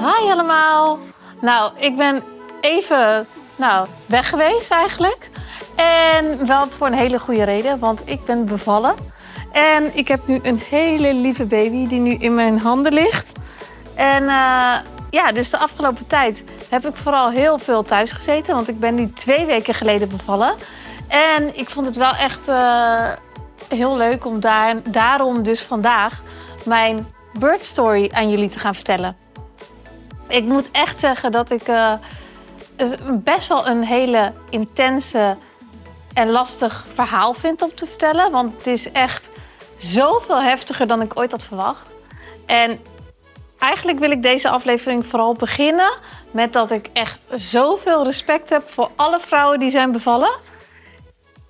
Hi allemaal. Nou, ik ben even nou, weg geweest eigenlijk. En wel voor een hele goede reden, want ik ben bevallen. En ik heb nu een hele lieve baby die nu in mijn handen ligt. En uh, ja, dus de afgelopen tijd heb ik vooral heel veel thuis gezeten. Want ik ben nu twee weken geleden bevallen. En ik vond het wel echt uh, heel leuk om daar, daarom dus vandaag mijn bird story aan jullie te gaan vertellen. Ik moet echt zeggen dat ik uh, best wel een hele intense en lastig verhaal vind om te vertellen. Want het is echt zoveel heftiger dan ik ooit had verwacht. En eigenlijk wil ik deze aflevering vooral beginnen met dat ik echt zoveel respect heb voor alle vrouwen die zijn bevallen.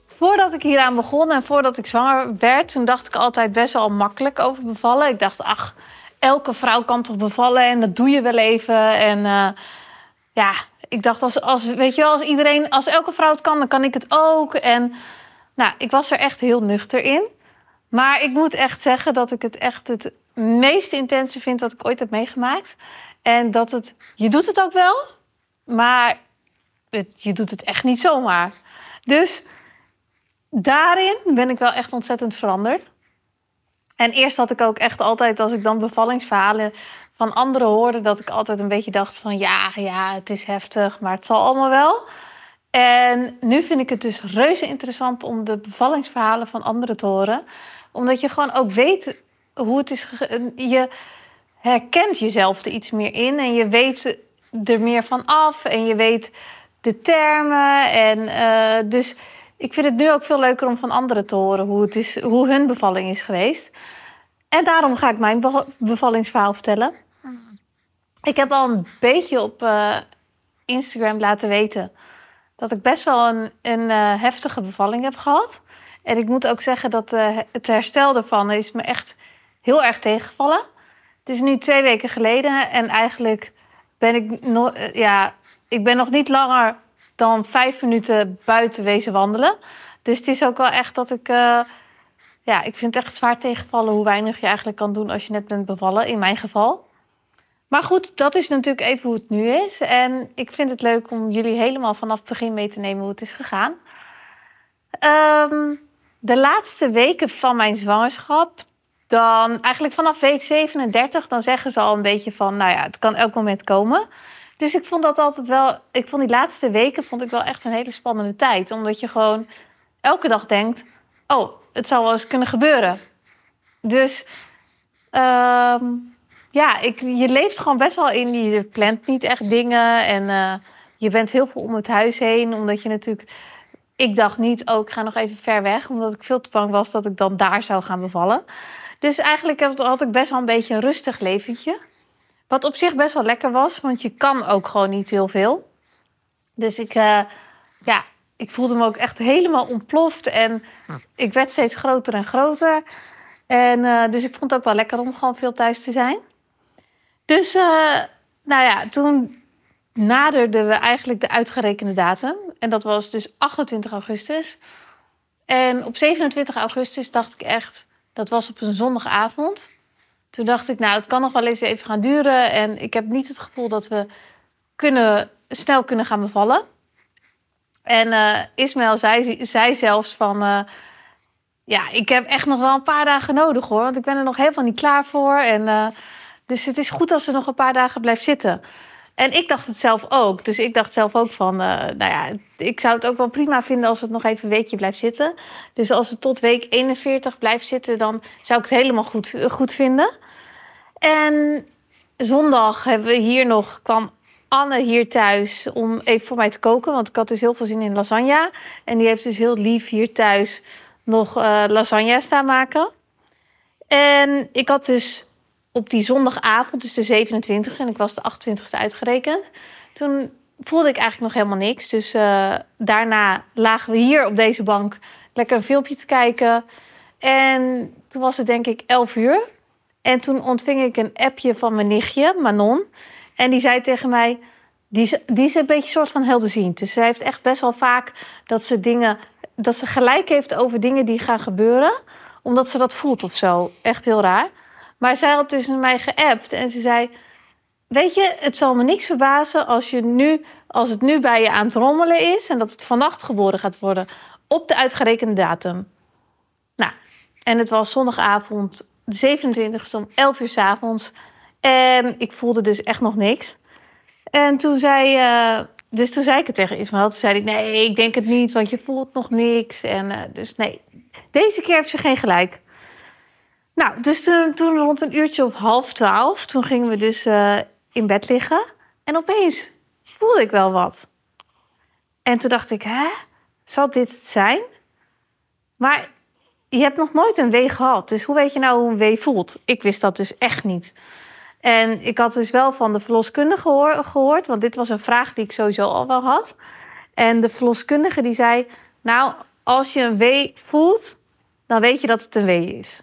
Voordat ik hieraan begon en voordat ik zwanger werd, toen dacht ik altijd best wel makkelijk over bevallen. Ik dacht, ach, elke vrouw kan toch bevallen en dat doe je wel even. En uh, ja, ik dacht, als, als, weet je wel, als iedereen, als elke vrouw het kan, dan kan ik het ook. En nou, ik was er echt heel nuchter in. Maar ik moet echt zeggen dat ik het echt het meest intense vind dat ik ooit heb meegemaakt. En dat het, je doet het ook wel, maar je doet het echt niet zomaar. Dus daarin ben ik wel echt ontzettend veranderd. En eerst had ik ook echt altijd, als ik dan bevallingsverhalen van anderen hoorde, dat ik altijd een beetje dacht van ja, ja, het is heftig, maar het zal allemaal wel. En nu vind ik het dus reuze interessant om de bevallingsverhalen van anderen te horen. Omdat je gewoon ook weet hoe het is. Je herkent jezelf er iets meer in en je weet er meer van af en je weet de termen. En uh, dus ik vind het nu ook veel leuker om van anderen te horen hoe, het is, hoe hun bevalling is geweest. En daarom ga ik mijn bevallingsverhaal vertellen. Ik heb al een beetje op uh, Instagram laten weten dat ik best wel een, een uh, heftige bevalling heb gehad. En ik moet ook zeggen dat uh, het herstel ervan is me echt heel erg tegengevallen. Het is nu twee weken geleden en eigenlijk ben ik, no ja, ik ben nog niet langer dan vijf minuten buiten wezen wandelen. Dus het is ook wel echt dat ik. Uh, ja, ik vind het echt zwaar tegenvallen hoe weinig je eigenlijk kan doen als je net bent bevallen, in mijn geval. Maar goed, dat is natuurlijk even hoe het nu is. En ik vind het leuk om jullie helemaal vanaf het begin mee te nemen hoe het is gegaan. Um, de laatste weken van mijn zwangerschap, dan eigenlijk vanaf week 37, dan zeggen ze al een beetje van, nou ja, het kan elk moment komen. Dus ik vond dat altijd wel, ik vond die laatste weken vond ik wel echt een hele spannende tijd. Omdat je gewoon elke dag denkt, oh, het zou wel eens kunnen gebeuren. Dus um, ja, ik, je leeft gewoon best wel in. Je plant niet echt dingen. En uh, je bent heel veel om het huis heen. Omdat je natuurlijk. Ik dacht niet, oh, ik ga nog even ver weg. Omdat ik veel te bang was dat ik dan daar zou gaan bevallen. Dus eigenlijk had ik best wel een beetje een rustig leventje. Wat op zich best wel lekker was, want je kan ook gewoon niet heel veel. Dus ik, uh, ja, ik voelde me ook echt helemaal ontploft. En ik werd steeds groter en groter. En uh, dus ik vond het ook wel lekker om gewoon veel thuis te zijn. Dus, uh, nou ja, toen naderden we eigenlijk de uitgerekende datum. En dat was dus 28 augustus. En op 27 augustus dacht ik echt, dat was op een zondagavond. Toen dacht ik, nou, het kan nog wel eens even gaan duren. En ik heb niet het gevoel dat we kunnen, snel kunnen gaan bevallen. En uh, Ismaël zei, zelfs van... Uh, ja, ik heb echt nog wel een paar dagen nodig hoor. Want ik ben er nog helemaal niet klaar voor. En, uh, dus het is goed als ze nog een paar dagen blijft zitten. En ik dacht het zelf ook. Dus ik dacht zelf ook van... nou ja, ik zou het ook wel prima vinden als het nog even een weekje blijft zitten. Dus als het tot week 41 blijft zitten... dan zou ik het helemaal goed, goed vinden. En zondag hebben we hier nog... kwam Anne hier thuis om even voor mij te koken. Want ik had dus heel veel zin in lasagne. En die heeft dus heel lief hier thuis nog uh, lasagne staan maken. En ik had dus op die zondagavond, dus de 27e, en ik was de 28e uitgerekend. Toen voelde ik eigenlijk nog helemaal niks. Dus uh, daarna lagen we hier op deze bank lekker een filmpje te kijken. En toen was het denk ik 11 uur. En toen ontving ik een appje van mijn nichtje, Manon. En die zei tegen mij, die is, die is een beetje soort van helderziend. Dus ze heeft echt best wel vaak dat ze dingen, dat ze gelijk heeft over dingen die gaan gebeuren, omdat ze dat voelt of zo. Echt heel raar. Maar zij had dus mij geappt en ze zei: weet je, het zal me niks verbazen als, je nu, als het nu bij je aan het rommelen is en dat het vannacht geboren gaat worden op de uitgerekende datum. Nou, en het was zondagavond, de 27e om 11 uur s avonds. En ik voelde dus echt nog niks. En toen zei, uh, dus toen zei ik het tegen Ismael. Toen zei ik, nee, ik denk het niet, want je voelt nog niks. En uh, dus nee, deze keer heeft ze geen gelijk. Nou, dus toen, rond een uurtje of half twaalf, toen gingen we dus uh, in bed liggen. En opeens voelde ik wel wat. En toen dacht ik, hè, zal dit het zijn? Maar je hebt nog nooit een wee gehad. Dus hoe weet je nou hoe een wee voelt? Ik wist dat dus echt niet. En ik had dus wel van de verloskundige gehoord, want dit was een vraag die ik sowieso al wel had. En de verloskundige die zei: Nou, als je een wee voelt, dan weet je dat het een wee is.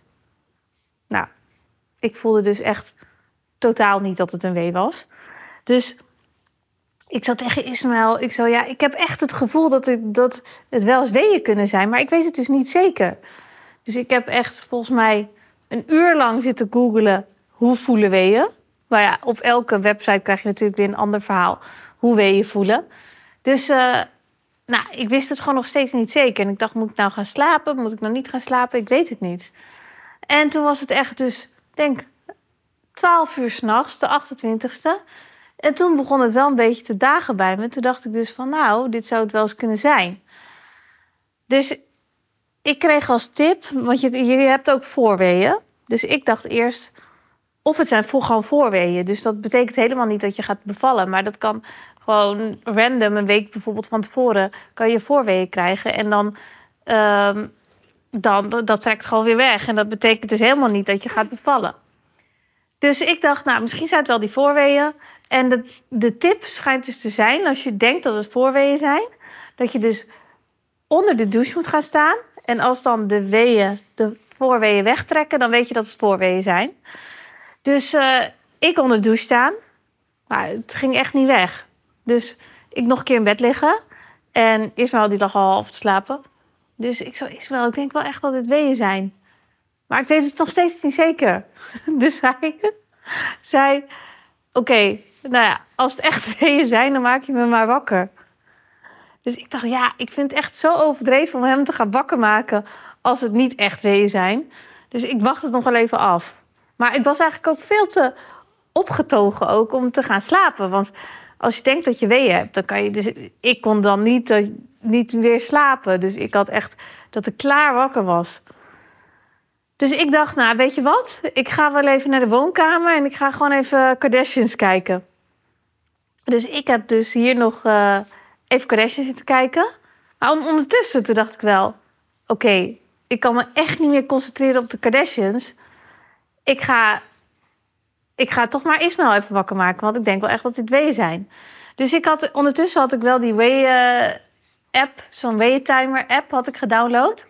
Ik voelde dus echt totaal niet dat het een wee was. Dus ik zou tegen Ismaël, ik zou ja, ik heb echt het gevoel dat, ik, dat het wel eens weeën kunnen zijn, maar ik weet het dus niet zeker. Dus ik heb echt volgens mij een uur lang zitten googelen hoe voelen weeën. Maar ja, op elke website krijg je natuurlijk weer een ander verhaal hoe weeën voelen. Dus uh, nou, ik wist het gewoon nog steeds niet zeker. En ik dacht, moet ik nou gaan slapen? Moet ik nou niet gaan slapen? Ik weet het niet. En toen was het echt dus, denk 12 uur s'nachts, de 28ste. En toen begon het wel een beetje te dagen bij me. Toen dacht ik dus van, nou, dit zou het wel eens kunnen zijn. Dus ik kreeg als tip, want je, je hebt ook voorweeën. Dus ik dacht eerst, of het zijn voor, gewoon voorweeën. Dus dat betekent helemaal niet dat je gaat bevallen. Maar dat kan gewoon random, een week bijvoorbeeld van tevoren, kan je voorweeën krijgen. En dan, um, dan dat trekt gewoon weer weg. En dat betekent dus helemaal niet dat je gaat bevallen. Dus ik dacht, nou, misschien zijn het wel die voorweeën. En de, de tip schijnt dus te zijn, als je denkt dat het voorweeën zijn, dat je dus onder de douche moet gaan staan. En als dan de weeën, de voorweeën wegtrekken, dan weet je dat het voorweeën zijn. Dus uh, ik onder de douche staan. Maar het ging echt niet weg. Dus ik nog een keer in bed liggen. En Ismael die lag al half te slapen. Dus ik zei, Ismael, ik denk wel echt dat het weeën zijn. Maar ik weet het nog steeds niet zeker. Dus hij zei, oké, nou ja, als het echt weeën zijn, dan maak je me maar wakker. Dus ik dacht, ja, ik vind het echt zo overdreven om hem te gaan wakker maken als het niet echt weeën zijn. Dus ik wacht het nog wel even af. Maar ik was eigenlijk ook veel te opgetogen ook om te gaan slapen. Want als je denkt dat je weeën hebt, dan kan je dus... Ik kon dan niet, uh, niet weer slapen. Dus ik had echt dat ik klaar wakker was. Dus ik dacht, nou, weet je wat? Ik ga wel even naar de woonkamer en ik ga gewoon even Kardashians kijken. Dus ik heb dus hier nog uh, even Kardashians zitten kijken. Maar ondertussen toen dacht ik wel... Oké, ik kan me echt niet meer concentreren op de Kardashians ik ga, ik ga toch maar Ismael even wakker maken. Want ik denk wel echt dat dit weeën zijn. Dus ik had, ondertussen had ik wel die weeën-app, zo'n weeën-timer-app had ik gedownload.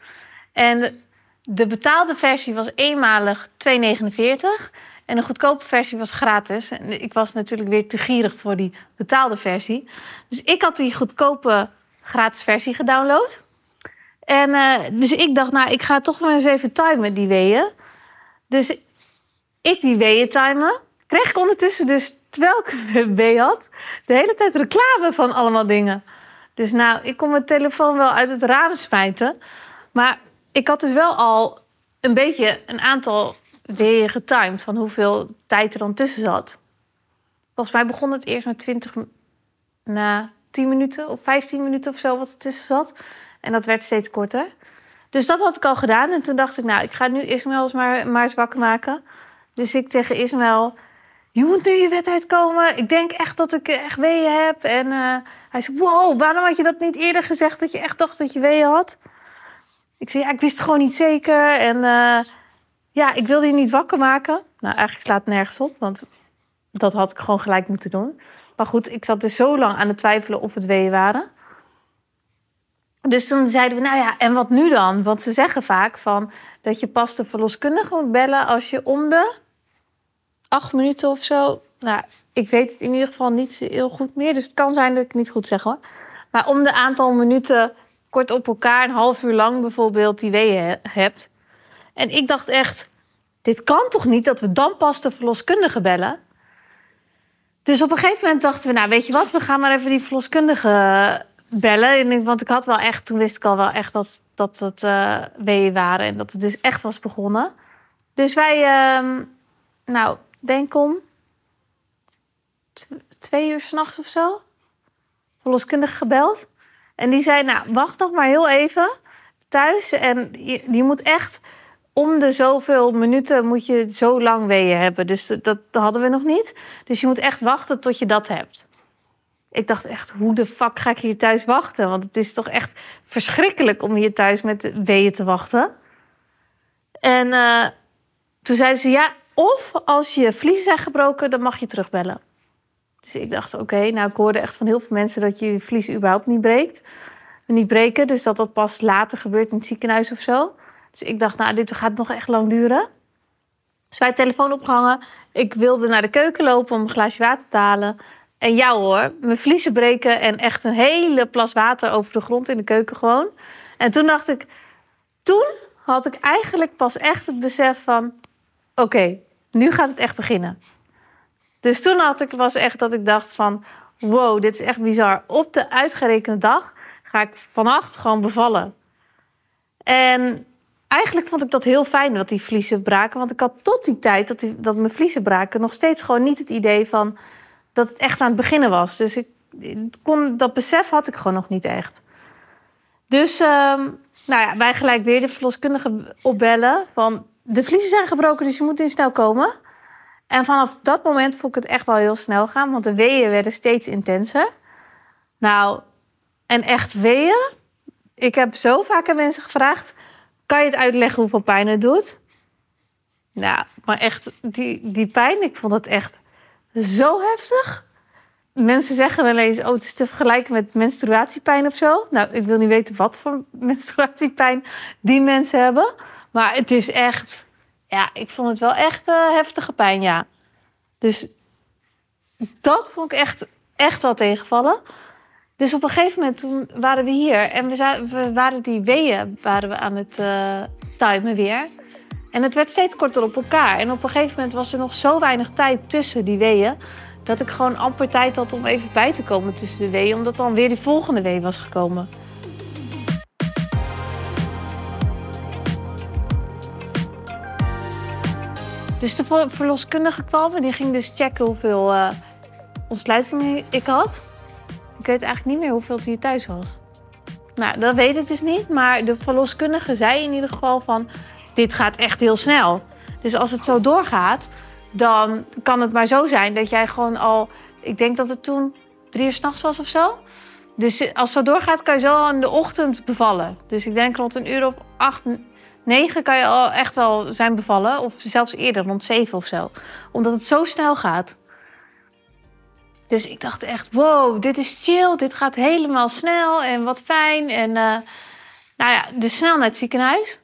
En de betaalde versie was eenmalig 2,49. En de goedkope versie was gratis. En ik was natuurlijk weer te gierig voor die betaalde versie. Dus ik had die goedkope gratis versie gedownload. En uh, dus ik dacht, nou, ik ga toch maar eens even timen die weeën. Dus ik die weeën timen. Kreeg ik ondertussen dus, terwijl ik een wee had, de hele tijd reclame van allemaal dingen. Dus nou, ik kon mijn telefoon wel uit het raam smijten. Maar ik had dus wel al een beetje een aantal weeën getimed van hoeveel tijd er dan tussen zat. Volgens mij begon het eerst met 20 na 10 minuten of 15 minuten of zo wat er tussen zat. En dat werd steeds korter. Dus dat had ik al gedaan. En toen dacht ik, nou, ik ga nu Ismael eens maar, maar eens wakker maken. Dus ik tegen Ismael, je moet nu je wet uitkomen. Ik denk echt dat ik echt weeën heb. En uh, hij zei, wow, waarom had je dat niet eerder gezegd dat je echt dacht dat je weeën had? Ik zei, ja, ik wist het gewoon niet zeker. En uh, ja, ik wilde je niet wakker maken. Nou, eigenlijk slaat het nergens op, want dat had ik gewoon gelijk moeten doen. Maar goed, ik zat er zo lang aan het twijfelen of het weeën waren. Dus toen zeiden we, nou ja, en wat nu dan? Want ze zeggen vaak van dat je pas de verloskundige moet bellen als je om de acht minuten of zo. Nou, ik weet het in ieder geval niet heel goed meer. Dus het kan zijn dat ik niet goed zeg hoor. Maar om de aantal minuten kort op elkaar, een half uur lang bijvoorbeeld, die weeën hebt. En ik dacht echt, dit kan toch niet dat we dan pas de verloskundige bellen? Dus op een gegeven moment dachten we, nou weet je wat, we gaan maar even die verloskundige bellen. Want ik had wel echt, toen wist ik al wel echt dat, dat het uh, weeën waren en dat het dus echt was begonnen. Dus wij, uh, nou, denk om twee uur s'nachts of zo, verloskundige gebeld. En die zei, nou, wacht nog maar heel even thuis. En je, moet echt om de zoveel minuten moet je zo lang weeën hebben. Dus dat, hadden we nog niet. Dus je moet echt wachten tot je dat hebt. Ik dacht echt, hoe de fuck ga ik hier thuis wachten? Want het is toch echt verschrikkelijk om hier thuis met weeën te wachten. En uh, toen zeiden ze, ja, of als je vliezen zijn gebroken, dan mag je terugbellen. Dus ik dacht, oké, nou ik hoorde echt van heel veel mensen dat je je vliezen überhaupt niet breekt. Niet breken, dus dat dat pas later gebeurt in het ziekenhuis of zo. Dus ik dacht, nou, dit gaat nog echt lang duren. Dus wij telefoon opgehangen. Ik wilde naar de keuken lopen om een glaasje water te halen. En ja hoor, mijn vliezen breken en echt een hele plas water over de grond in de keuken gewoon. En toen dacht ik, toen had ik eigenlijk pas echt het besef van, oké, nu gaat het echt beginnen. Dus toen had ik, was echt dat ik dacht van, wow, dit is echt bizar. Op de uitgerekende dag ga ik vannacht gewoon bevallen. En eigenlijk vond ik dat heel fijn dat die vliezen braken. Want ik had tot die tijd dat, die, dat mijn vliezen braken nog steeds gewoon niet het idee van dat het echt aan het beginnen was. Dus ik kon, dat besef had ik gewoon nog niet echt. Dus um, nou ja, wij gelijk weer de verloskundige opbellen van de vliezen zijn gebroken, dus je moet nu snel komen. En vanaf dat moment vond ik het echt wel heel snel gaan, want de weeën werden steeds intenser. Nou, en echt weeën. Ik heb zo vaak aan mensen gevraagd: kan je het uitleggen hoeveel pijn het doet? Nou, maar echt, die, die pijn, ik vond het echt zo heftig. Mensen zeggen wel eens, oh, het is te vergelijken met menstruatiepijn of zo. Nou, ik wil niet weten wat voor menstruatiepijn die mensen hebben. Maar het is echt, ja, ik vond het wel echt uh, heftige pijn, ja. Dus dat vond ik echt, echt wel tegenvallen. Dus op een gegeven moment toen waren we hier en we, we waren die weeën waren we aan het uh, timen weer. En het werd steeds korter op elkaar. En op een gegeven moment was er nog zo weinig tijd tussen die weeën. Dat ik gewoon amper tijd had om even bij te komen tussen de weeën. Omdat dan weer die volgende wee was gekomen. Dus de verloskundige kwam en die ging dus checken hoeveel uh, ontsluiting ik had. Ik weet eigenlijk niet meer hoeveel het hier thuis was. Nou, dat weet ik dus niet. Maar de verloskundige zei in ieder geval van... dit gaat echt heel snel. Dus als het zo doorgaat, dan kan het maar zo zijn dat jij gewoon al... Ik denk dat het toen drie uur s'nachts was of zo. Dus als het zo doorgaat, kan je zo al in de ochtend bevallen. Dus ik denk rond een uur of acht, negen kan je al echt wel zijn bevallen. Of zelfs eerder, rond zeven of zo. Omdat het zo snel gaat. Dus ik dacht echt, wow, dit is chill. Dit gaat helemaal snel en wat fijn. En uh, nou ja, dus snel naar het ziekenhuis.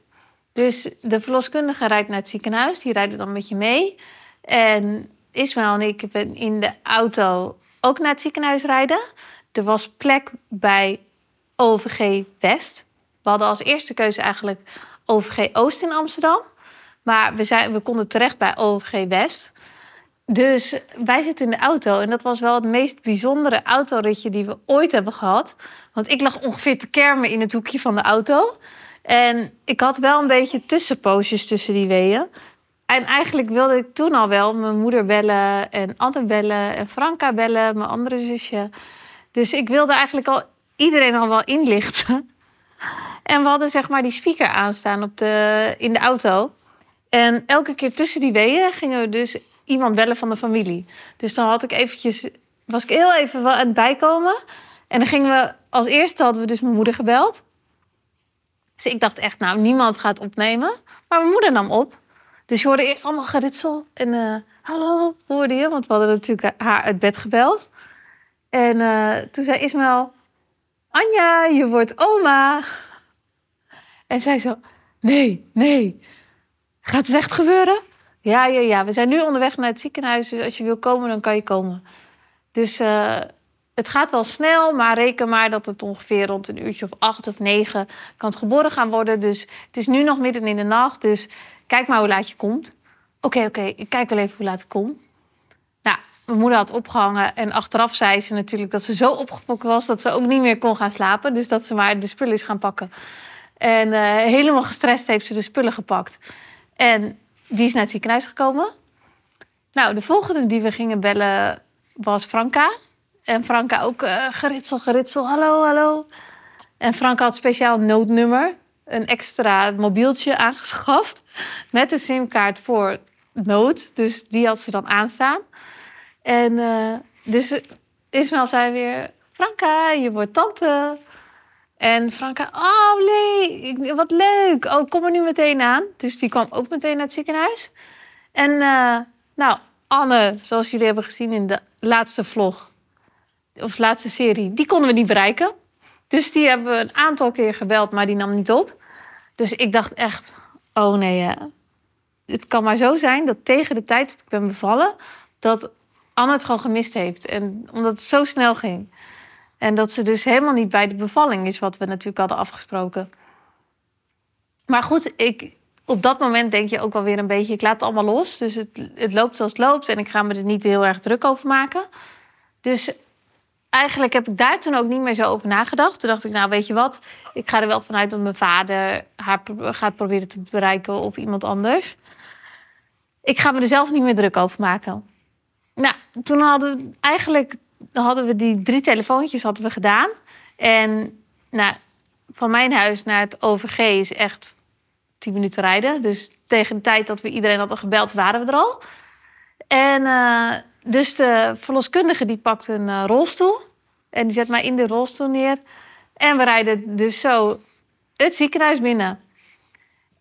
Dus de verloskundige rijdt naar het ziekenhuis. Die rijden dan met je mee. En Ismael en ik ben in de auto ook naar het ziekenhuis rijden. Er was plek bij OVG West. We hadden als eerste keuze eigenlijk OVG Oost in Amsterdam. Maar we, zijn, we konden terecht bij OVG West. Dus wij zitten in de auto en dat was wel het meest bijzondere autoritje die we ooit hebben gehad. Want ik lag ongeveer te kermen in het hoekje van de auto. En ik had wel een beetje tussenpoosjes tussen die weeën. En eigenlijk wilde ik toen al wel mijn moeder bellen en Anne bellen en Franka bellen, mijn andere zusje. Dus ik wilde eigenlijk al iedereen al wel inlichten. En we hadden zeg maar die speaker aanstaan op de, in de auto. En elke keer tussen die weeën gingen we dus iemand bellen van de familie. Dus dan had ik eventjes, was ik heel even aan het bijkomen. En dan gingen we, als eerste hadden we dus mijn moeder gebeld. Dus ik dacht echt, nou, niemand gaat opnemen. Maar mijn moeder nam op. Dus je hoorde eerst allemaal geritsel. En uh, hallo, hoorde je? Want we hadden natuurlijk haar uit bed gebeld. En uh, toen zei Ismael, Anja, je wordt oma. En zij zo, nee, nee. Gaat het echt gebeuren? Ja, ja, ja. We zijn nu onderweg naar het ziekenhuis. Dus als je wil komen, dan kan je komen. Dus uh, het gaat wel snel, maar reken maar dat het ongeveer rond een uurtje of acht of negen kan het geboren gaan worden. Dus het is nu nog midden in de nacht. Dus kijk maar hoe laat je komt. Oké, oké. Ik kijk wel even hoe laat ik kom. Mijn moeder had opgehangen. En achteraf zei ze natuurlijk dat ze zo opgefokt was dat ze ook niet meer kon gaan slapen. Dus dat ze maar de spullen is gaan pakken. En uh, helemaal gestrest heeft ze de spullen gepakt. En die is naar het ziekenhuis gekomen. Nou, de volgende die we gingen bellen was Franka. En Franka ook uh, geritsel, geritsel. Hallo, hallo. En Franka had speciaal noodnummer. Een extra mobieltje aangeschaft. Met een simkaart voor nood. Dus die had ze dan aanstaan. En uh, dus Ismael zei weer... Franka, je wordt tante. En Franka, oh nee, wat leuk. Oh, kom er nu meteen aan. Dus die kwam ook meteen naar het ziekenhuis. En uh, nou, Anne, zoals jullie hebben gezien in de laatste vlog... of laatste serie, die konden we niet bereiken. Dus die hebben we een aantal keer gebeld, maar die nam niet op. Dus ik dacht echt, oh nee, het kan maar zo zijn dat tegen de tijd dat ik ben bevallen... dat Anne het gewoon gemist heeft. En omdat het zo snel ging. En dat ze dus helemaal niet bij de bevalling is, wat we natuurlijk hadden afgesproken. Maar goed, ik, op dat moment denk je ook wel weer een beetje, ik laat het allemaal los. Dus het, het loopt zoals het loopt en ik ga me er niet heel erg druk over maken. Dus eigenlijk heb ik daar toen ook niet meer zo over nagedacht. Toen dacht ik, nou weet je wat, ik ga er wel vanuit dat mijn vader haar gaat proberen te bereiken of iemand anders. Ik ga me er zelf niet meer druk over maken. Nou, toen hadden we eigenlijk hadden we die drie telefoontjes hadden we gedaan. En nou, van mijn huis naar het OVG is echt tien minuten rijden. Dus tegen de tijd dat we iedereen hadden gebeld, waren we er al. En uh, dus de verloskundige die pakt een uh, rolstoel. En die zet mij in de rolstoel neer. En we rijden dus zo het ziekenhuis binnen.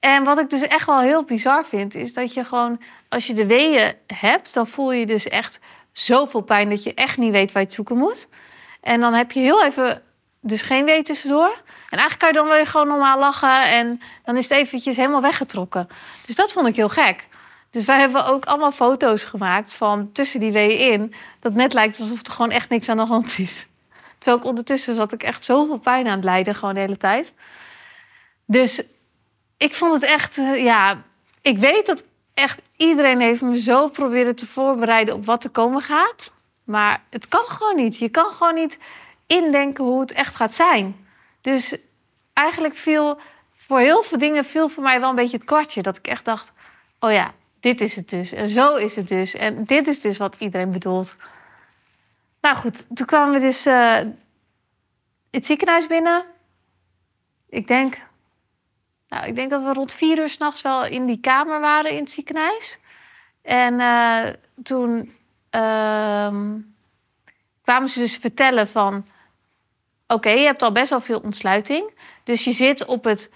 En wat ik dus echt wel heel bizar vind, is dat je gewoon, als je de weeën hebt, dan voel je dus echt zoveel pijn dat je echt niet weet waar je het zoeken moet. En dan heb je heel even dus geen wee tussendoor. En eigenlijk kan je dan weer gewoon normaal lachen en dan is het eventjes helemaal weggetrokken. Dus dat vond ik heel gek. Dus wij hebben ook allemaal foto's gemaakt van tussen die weeën in. Dat net lijkt alsof er gewoon echt niks aan de hand is. Terwijl ik ondertussen zat ik echt zoveel pijn aan het lijden, gewoon de hele tijd. Dus ik vond het echt, eh, ja, ik weet dat echt iedereen heeft me zo proberen te voorbereiden op wat er komen gaat. Maar het kan gewoon niet. Je kan gewoon niet indenken hoe het echt gaat zijn. Dus eigenlijk viel voor heel veel dingen viel voor mij wel een beetje het kwartje. Dat ik echt dacht, oh ja, dit is het dus. En zo is het dus. En dit is dus wat iedereen bedoelt. Nou goed, toen kwamen we dus uh, het ziekenhuis binnen. Ik denk nou, ik denk dat we rond vier uur s'nachts wel in die kamer waren in het ziekenhuis. En uh, toen uh, kwamen ze dus vertellen van... Oké, je hebt al best wel veel ontsluiting. Dus je zit op het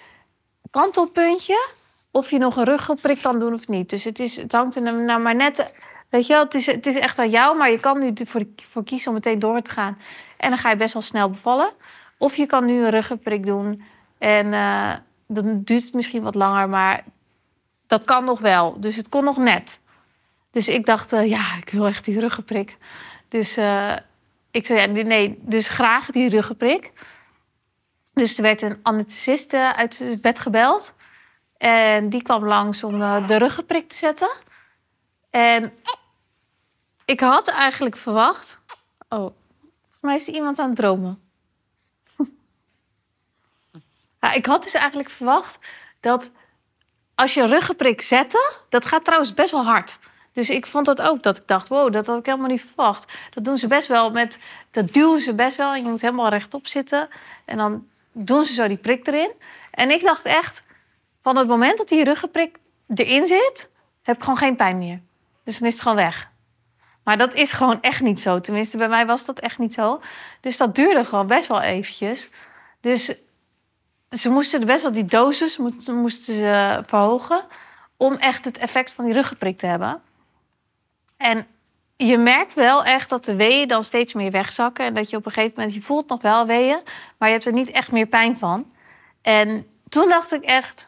kantelpuntje of je nog een ruggenprik kan doen of niet. Dus het, is, het hangt er nou maar net... Weet je wel, het is, het is echt aan jou, maar je kan nu voor, voor kiezen om meteen door te gaan. En dan ga je best wel snel bevallen. Of je kan nu een ruggenprik doen en... Uh, dan duurt het misschien wat langer, maar dat kan nog wel. Dus het kon nog net. Dus ik dacht, uh, ja, ik wil echt die ruggenprik. Dus uh, ik zei, ja, nee, dus graag die ruggenprik. Dus er werd een anesthesist uit het bed gebeld. En die kwam langs om uh, de ruggenprik te zetten. En ik had eigenlijk verwacht... Oh, volgens mij is er iemand aan het dromen. Ik had dus eigenlijk verwacht dat als je ruggenprik zette, dat gaat trouwens best wel hard. Dus ik vond dat ook, dat ik dacht, wow, dat had ik helemaal niet verwacht. Dat doen ze best wel met, dat duwen ze best wel. En je moet helemaal rechtop zitten. En dan doen ze zo die prik erin. En ik dacht echt, van het moment dat die ruggenprik erin zit, heb ik gewoon geen pijn meer. Dus dan is het gewoon weg. Maar dat is gewoon echt niet zo. Tenminste, bij mij was dat echt niet zo. Dus dat duurde gewoon best wel eventjes. Dus ze moesten best wel die dosis moesten ze verhogen om echt het effect van die ruggenprik te hebben. En je merkt wel echt dat de weeën dan steeds meer wegzakken. En dat je op een gegeven moment, je voelt nog wel weeën, maar je hebt er niet echt meer pijn van. En toen dacht ik echt,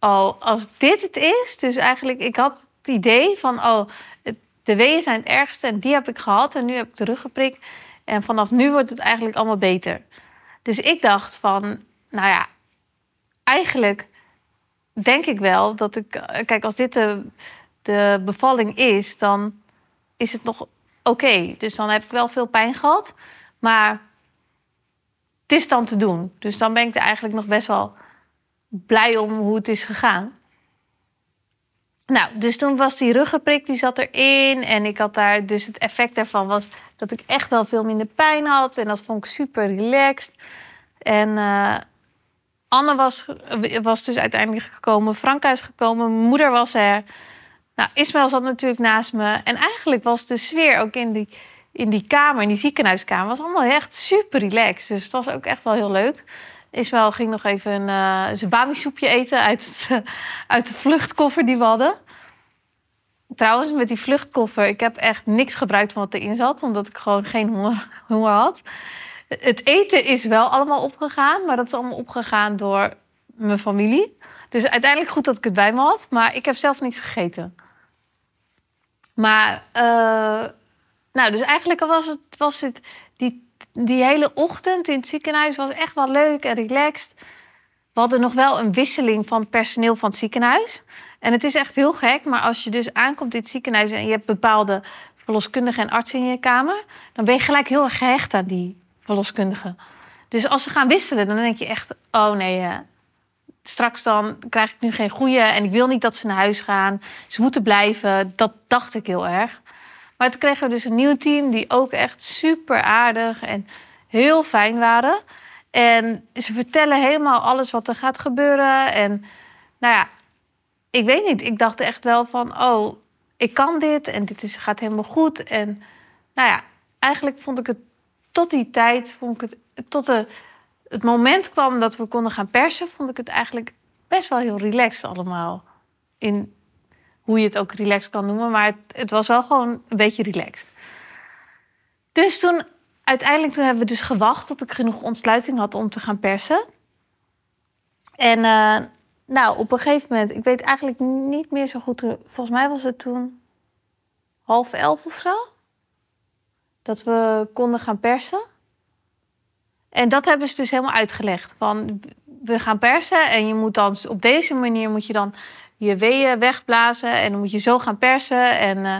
oh, als dit het is, dus eigenlijk, ik had het idee van, oh, de weeën zijn het ergste en die heb ik gehad en nu heb ik de ruggenprik. En vanaf nu wordt het eigenlijk allemaal beter. Dus ik dacht van, nou ja, eigenlijk denk ik wel dat ik. Kijk, als dit de, bevalling is, dan is het nog oké. Dus dan heb ik wel veel pijn gehad. Maar het is dan te doen. Dus dan ben ik er eigenlijk nog best wel blij om hoe het is gegaan. Nou, dus toen was die ruggenprik, die zat erin. En ik had daar, dus het effect daarvan was dat ik echt wel veel minder pijn had. En dat vond ik super relaxed. En uh, Anne was, was dus uiteindelijk gekomen. Franka is gekomen. Moeder was er. Nou, Ismael zat natuurlijk naast me. En eigenlijk was de sfeer ook in die, in die kamer, in die ziekenhuiskamer, was allemaal echt super relaxed. Dus het was ook echt wel heel leuk. Ismael ging nog even een uh, zijn bami-soepje eten uit, het, uit de vluchtkoffer die we hadden. Trouwens, met die vluchtkoffer, ik heb echt niks gebruikt van wat erin zat, omdat ik gewoon geen honger, honger had. Het eten is wel allemaal opgegaan, maar dat is allemaal opgegaan door mijn familie. Dus uiteindelijk goed dat ik het bij me had, maar ik heb zelf niks gegeten. Maar, uh, nou, dus eigenlijk was het, was het die, die hele ochtend in het ziekenhuis was echt wel leuk en relaxed. We hadden nog wel een wisseling van personeel van het ziekenhuis. En het is echt heel gek, maar als je dus aankomt in het ziekenhuis en je hebt bepaalde verloskundigen en artsen in je kamer, dan ben je gelijk heel erg gehecht aan die verloskundigen. Dus als ze gaan wisselen, dan denk je echt: oh nee, uh, straks dan krijg ik nu geen goede en ik wil niet dat ze naar huis gaan. Ze moeten blijven. Dat dacht ik heel erg. Maar toen kregen we dus een nieuw team die ook echt super aardig en heel fijn waren. En ze vertellen helemaal alles wat er gaat gebeuren. En nou ja, ik weet niet. Ik dacht echt wel van, oh, ik kan dit en dit is, gaat helemaal goed. En nou ja, eigenlijk vond ik het tot die tijd, vond ik het, tot de, het moment kwam dat we konden gaan persen, vond ik het eigenlijk best wel heel relaxed allemaal. In hoe je het ook relaxed kan noemen, maar het, het was wel gewoon een beetje relaxed. Dus toen, uiteindelijk toen hebben we dus gewacht tot ik genoeg ontsluiting had om te gaan persen. En uh, nou, op een gegeven moment, ik weet eigenlijk niet meer zo goed. Volgens mij was het toen half elf of zo. Dat we konden gaan persen. En dat hebben ze dus helemaal uitgelegd. Van we gaan persen en je moet dan op deze manier moet je dan je weeën wegblazen en dan moet je zo gaan persen. En, uh,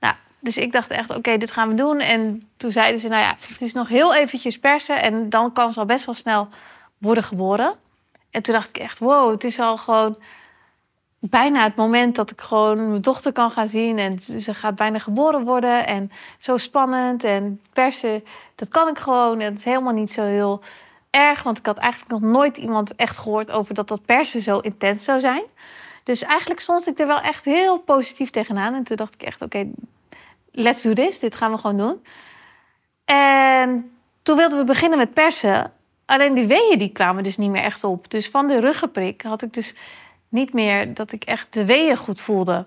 nou, dus ik dacht echt, oké, dit gaan we doen. En toen zeiden ze, nou ja, het is nog heel eventjes persen en dan kan ze al best wel snel worden geboren. En toen dacht ik echt, wow, het is al gewoon bijna het moment dat ik gewoon mijn dochter kan gaan zien. En ze gaat bijna geboren worden. En zo spannend. En persen, dat kan ik gewoon. En het is helemaal niet zo heel erg. Want ik had eigenlijk nog nooit iemand echt gehoord over dat dat persen zo intens zou zijn. Dus eigenlijk stond ik er wel echt heel positief tegenaan. En toen dacht ik echt, oké, let's do this. Dit gaan we gewoon doen. En toen wilden we beginnen met persen. Alleen die weeën die kwamen dus niet meer echt op. Dus van de ruggenprik had ik dus niet meer dat ik echt de weeën goed voelde.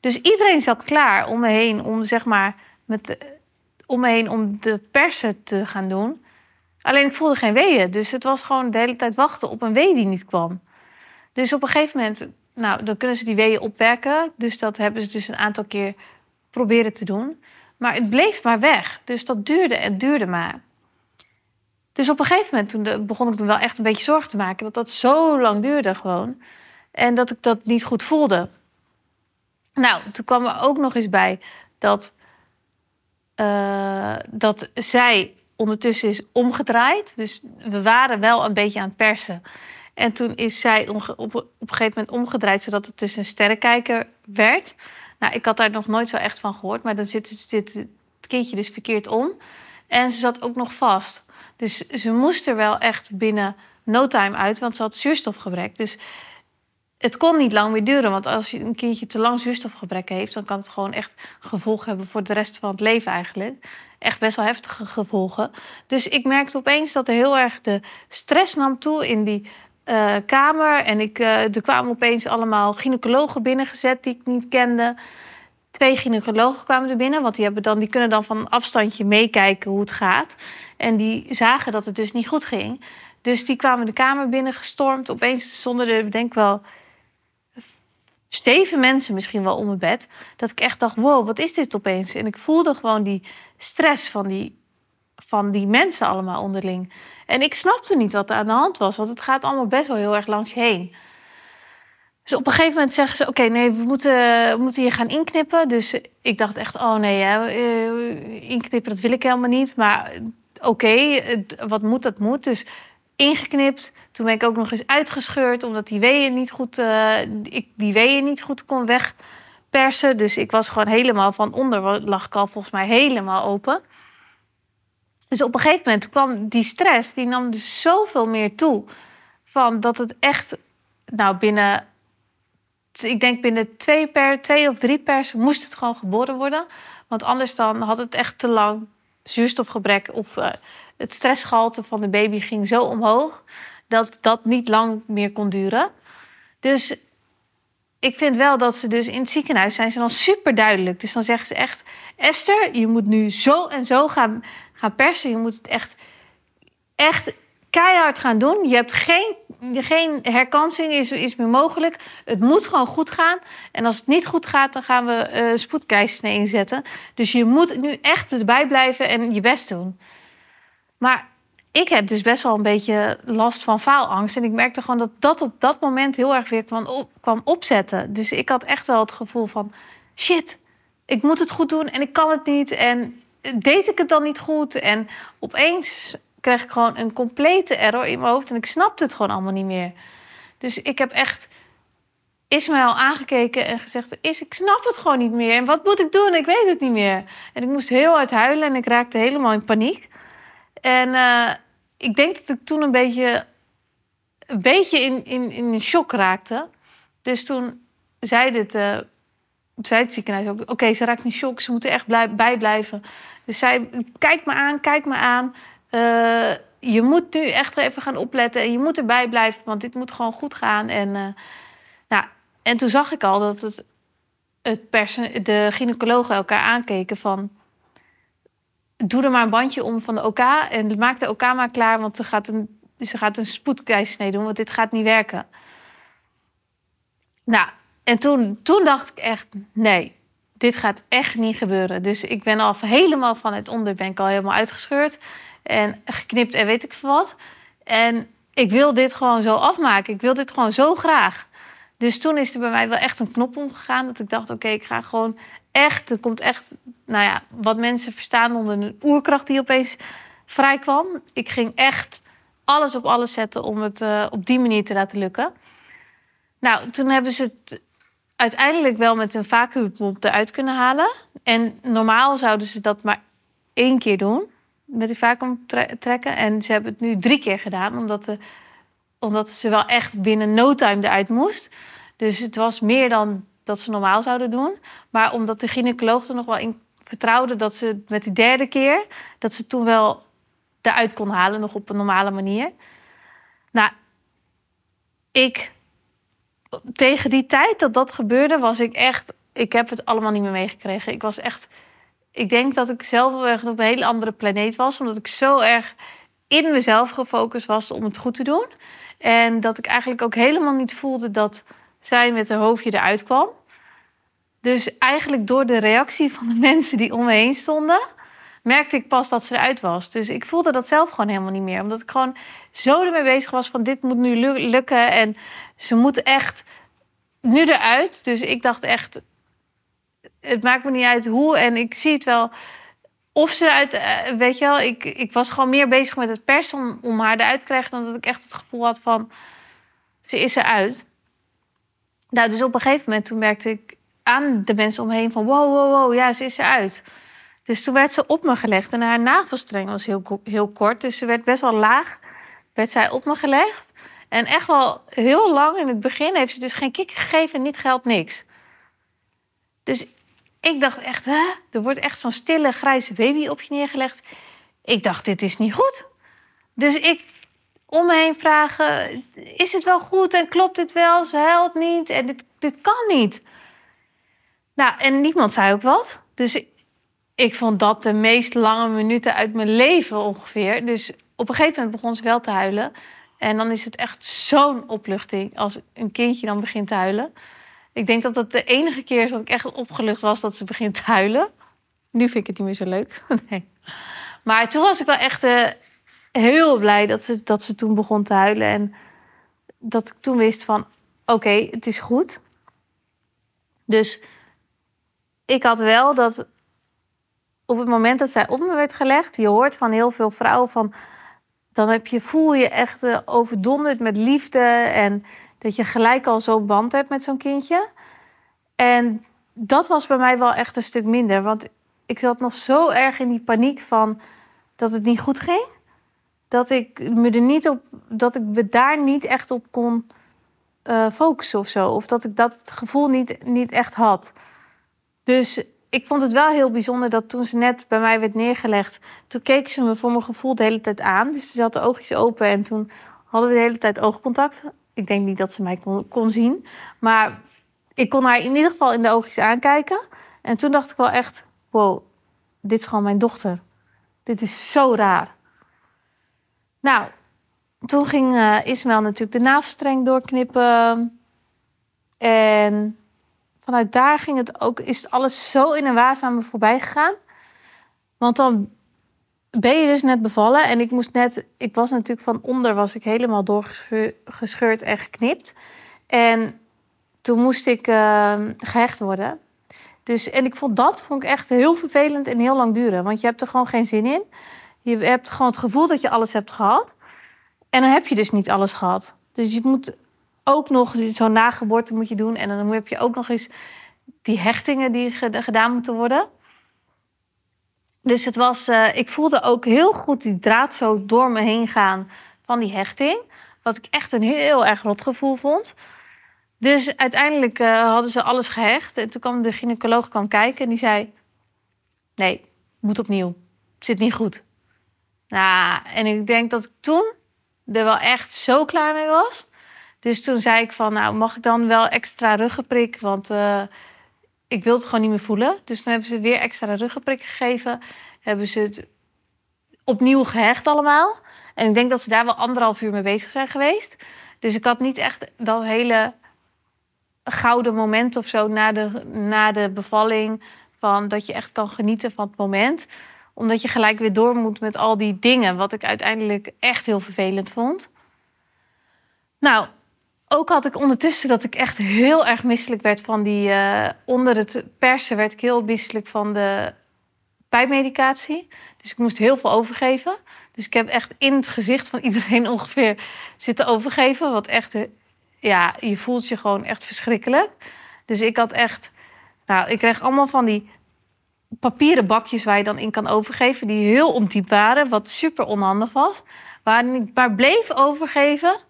Dus iedereen zat klaar om me heen om zeg maar met om me heen om de persen te gaan doen. Alleen ik voelde geen weeën. Dus het was gewoon de hele tijd wachten op een wee die niet kwam. Dus op een gegeven moment, nou, dan kunnen ze die weeën opwerken. Dus dat hebben ze dus een aantal keer proberen te doen. Maar het bleef maar weg. Dus dat duurde en duurde maar. Dus op een gegeven moment toen begon ik me wel echt een beetje zorgen te maken dat dat zo lang duurde gewoon. En dat ik dat niet goed voelde. Nou, toen kwam er ook nog eens bij dat, uh, dat zij ondertussen is omgedraaid. Dus we waren wel een beetje aan het persen. En toen is zij op, op een gegeven moment omgedraaid, zodat het dus een sterrenkijker werd. Nou, ik had daar nog nooit zo echt van gehoord, maar dan zit, zit het kindje dus verkeerd om. En ze zat ook nog vast. Dus ze moest er wel echt binnen no time uit, want ze had zuurstofgebrek. Dus het kon niet lang meer duren. Want als je een kindje te lang zuurstofgebrek heeft, dan kan het gewoon echt gevolgen hebben voor de rest van het leven eigenlijk. Echt best wel heftige gevolgen. Dus ik merkte opeens dat er heel erg de stress nam toe in die uh, kamer. En ik, uh, er kwamen opeens allemaal gynaecologen binnengezet die ik niet kende. Twee gynaecologen kwamen er binnen, want die, hebben dan, die kunnen dan van afstandje meekijken hoe het gaat. En die zagen dat het dus niet goed ging. Dus die kwamen de kamer binnen gestormd. Opeens stonden er, denk ik wel, zeven mensen misschien wel om mijn bed. Dat ik echt dacht, wow, wat is dit opeens? En ik voelde gewoon die stress van die, van die mensen allemaal onderling. En ik snapte niet wat er aan de hand was, want het gaat allemaal best wel heel erg langs je heen. Dus op een gegeven moment zeggen ze: Oké, nee, we moeten, moeten hier gaan inknippen. Dus ik dacht echt: Oh nee, eh, inknippen, dat wil ik helemaal niet. Maar oké, wat moet, dat moet. Dus ingeknipt. Toen ben ik ook nog eens uitgescheurd, omdat die weeën niet goed, uh, ik die weeën niet goed kon wegpersen. Dus ik was gewoon helemaal van onder, lag ik al volgens mij helemaal open. Dus op een gegeven moment kwam die stress, die nam dus zoveel meer toe. Van dat het echt, nou binnen, ik denk binnen twee, per, twee of drie pers moest het gewoon geboren worden. Want anders dan had het echt te lang zuurstofgebrek of uh, het stressgehalte van de baby ging zo omhoog dat dat niet lang meer kon duren. Dus ik vind wel dat ze dus in het ziekenhuis zijn ze dan super duidelijk. Dus dan zeggen ze echt: Esther, je moet nu zo en zo gaan, gaan persen. Je moet het echt, echt keihard gaan doen. Je hebt geen, geen herkansing, is, is meer mogelijk. Het moet gewoon goed gaan. En als het niet goed gaat, dan gaan we uh, spoedkeizersnee inzetten. Dus je moet nu echt erbij blijven en je best doen. Maar ik heb dus best wel een beetje last van faalangst. En ik merkte gewoon dat dat op dat moment heel erg weer kwam, kwam opzetten. Dus ik had echt wel het gevoel van... shit, ik moet het goed doen en ik kan het niet. En deed ik het dan niet goed? En opeens kreeg ik gewoon een complete error in mijn hoofd. En ik snapte het gewoon allemaal niet meer. Dus ik heb echt Ismaël aangekeken en gezegd... Is, ik snap het gewoon niet meer. En wat moet ik doen? Ik weet het niet meer. En ik moest heel hard huilen en ik raakte helemaal in paniek. En uh, ik denk dat ik toen een beetje, een beetje in, in, in shock raakte. Dus toen zei het, uh, zei het ziekenhuis ook... Oké, ze raakt in shock, ze moeten echt blij, bijblijven. Dus zij, kijk me aan, kijk me aan. Uh, je moet nu echt even gaan opletten en je moet erbij blijven... want dit moet gewoon goed gaan. En, nou, en toen zag ik al dat het, het de gynaecologen elkaar aankeken van doe er maar een bandje om van de OK en maak de OK maar klaar, want ze gaat een, ze gaat een doen, want dit gaat niet werken. Nou, en toen, toen dacht ik echt, nee, dit gaat echt niet gebeuren. Dus ik ben al helemaal van het onder, ben ik al helemaal uitgescheurd en geknipt en weet ik veel wat. En ik wil dit gewoon zo afmaken. Ik wil dit gewoon zo graag. Dus toen is er bij mij wel echt een knop omgegaan. Dat ik dacht, oké, ik ga gewoon echt, er komt echt, nou ja, wat mensen verstaan onder een oerkracht die opeens vrij kwam. Ik ging echt alles op alles zetten om het uh, op die manier te laten lukken. Nou, toen hebben ze het uiteindelijk wel met een vacuümpomp eruit kunnen halen. En normaal zouden ze dat maar één keer doen, met die vacuüm trekken. En ze hebben het nu drie keer gedaan, omdat, omdat ze wel echt binnen no time eruit moest. Dus het was meer dan dat ze normaal zouden doen. Maar omdat de gynaecoloog er nog wel in vertrouwde dat ze met die derde keer, dat ze toen wel eruit kon halen, nog op een normale manier. Nou, ik tegen die tijd dat dat gebeurde, was ik echt. Ik heb het allemaal niet meer meegekregen. Ik was echt. Ik denk dat ik zelf echt op een hele andere planeet was, omdat ik zo erg in mezelf gefocust was om het goed te doen. En dat ik eigenlijk ook helemaal niet voelde dat zij met haar hoofdje eruit kwam. Dus eigenlijk door de reactie van de mensen die om me heen stonden, merkte ik pas dat ze eruit was. Dus ik voelde dat zelf gewoon helemaal niet meer. Omdat ik gewoon zo ermee bezig was van dit moet nu lukken. En ze moet echt nu eruit. Dus ik dacht echt, het maakt me niet uit hoe. En ik zie het wel of ze eruit, eh, weet je wel. Ik, ik was gewoon meer bezig met het pers om, haar eruit te krijgen... dan dat ik echt het gevoel had van, ze is eruit. Nou, dus op een gegeven moment toen merkte ik aan de mensen omheen van wow, wow, wow, ja, ze is eruit. Dus toen werd ze op me gelegd en haar navelstreng was heel, heel kort. Dus ze werd best wel laag, werd zij op me gelegd. En echt wel heel lang in het begin heeft ze dus geen kick gegeven, niet geld, niks. Dus ik dacht echt, hè? er wordt echt zo'n stille grijze baby op je neergelegd. Ik dacht, dit is niet goed. Dus ik om me heen vragen: is het wel goed en klopt het wel? Ze huilt niet en dit, dit kan niet. Nou, en niemand zei ook wat. Dus ik, ik vond dat de meest lange minuten uit mijn leven ongeveer. Dus op een gegeven moment begon ze wel te huilen. En dan is het echt zo'n opluchting als een kindje dan begint te huilen. Ik denk dat dat de enige keer is dat ik echt opgelucht was dat ze begint te huilen. Nu vind ik het niet meer zo leuk. Nee. Maar toen was ik wel echt uh, heel blij dat ze, dat ze toen begon te huilen. En dat ik toen wist van, oké, het is goed. Dus ik had wel dat op het moment dat zij op me werd gelegd, je hoort van heel veel vrouwen van, dan heb je, voel je echt uh, overdonderd met liefde en dat je gelijk al zo'n band hebt met zo'n kindje. En dat was bij mij wel echt een stuk minder, want ik zat nog zo erg in die paniek van dat het niet goed ging, dat ik me er niet op, dat ik me daar niet echt op kon uh, focussen of zo, of dat ik dat gevoel niet, niet echt had. Dus ik vond het wel heel bijzonder dat toen ze net bij mij werd neergelegd, toen keek ze me voor mijn gevoel de hele tijd aan. Dus ze had de oogjes open en toen hadden we de hele tijd oogcontact. Ik denk niet dat ze mij kon, kon zien, maar ik kon haar in ieder geval in de oogjes aankijken. En toen dacht ik wel echt, wow, dit is gewoon mijn dochter. Dit is zo raar. Nou, toen ging uh, Ismael natuurlijk de navelstreng doorknippen. En vanuit daar ging het ook, is alles zo in een waas aan me voorbij gegaan. Want dan ben je dus net bevallen. En ik moest net, ik was natuurlijk van onder, was ik helemaal doorgescheurd en geknipt. En toen moest ik uh, gehecht worden. Dus, en ik vond dat vond ik echt heel vervelend en heel lang duren. Want je hebt er gewoon geen zin in. Je hebt gewoon het gevoel dat je alles hebt gehad. En dan heb je dus niet alles gehad. Dus je moet ook nog zo'n nageboorte moet je doen. En dan heb je ook nog eens die hechtingen die gedaan moeten worden. Dus het was, uh, ik voelde ook heel goed die draad zo door me heen gaan van die hechting. Wat ik echt een heel erg rot gevoel vond. Dus uiteindelijk uh, hadden ze alles gehecht. En toen kwam de gynaecoloog kwam kijken en die zei... Nee, moet opnieuw. Zit niet goed. Nou, en ik denk dat ik toen er wel echt zo klaar mee was. Dus toen zei ik van, nou, mag ik dan wel extra ruggenprik? Want uh, ik wil het gewoon niet meer voelen. Dus toen hebben ze weer extra ruggenprik gegeven. Hebben ze het opnieuw gehecht allemaal. En ik denk dat ze daar wel anderhalf uur mee bezig zijn geweest. Dus ik had niet echt dat hele gouden moment of zo na de, na de bevalling. Van dat je echt kan genieten van het moment. Omdat je gelijk weer door moet met al die dingen. Wat ik uiteindelijk echt heel vervelend vond. Nou, ook had ik ondertussen dat ik echt heel erg misselijk werd van die. Uh, onder het persen werd ik heel misselijk van de pijnmedicatie. Dus ik moest heel veel overgeven. Dus ik heb echt in het gezicht van iedereen ongeveer zitten overgeven. Wat echt, eh, ja, je voelt je gewoon echt verschrikkelijk. Dus ik had echt, nou, ik kreeg allemaal van die papieren bakjes waar je dan in kan overgeven, die heel ondiep waren, wat super onhandig was. Waarin ik maar bleef overgeven.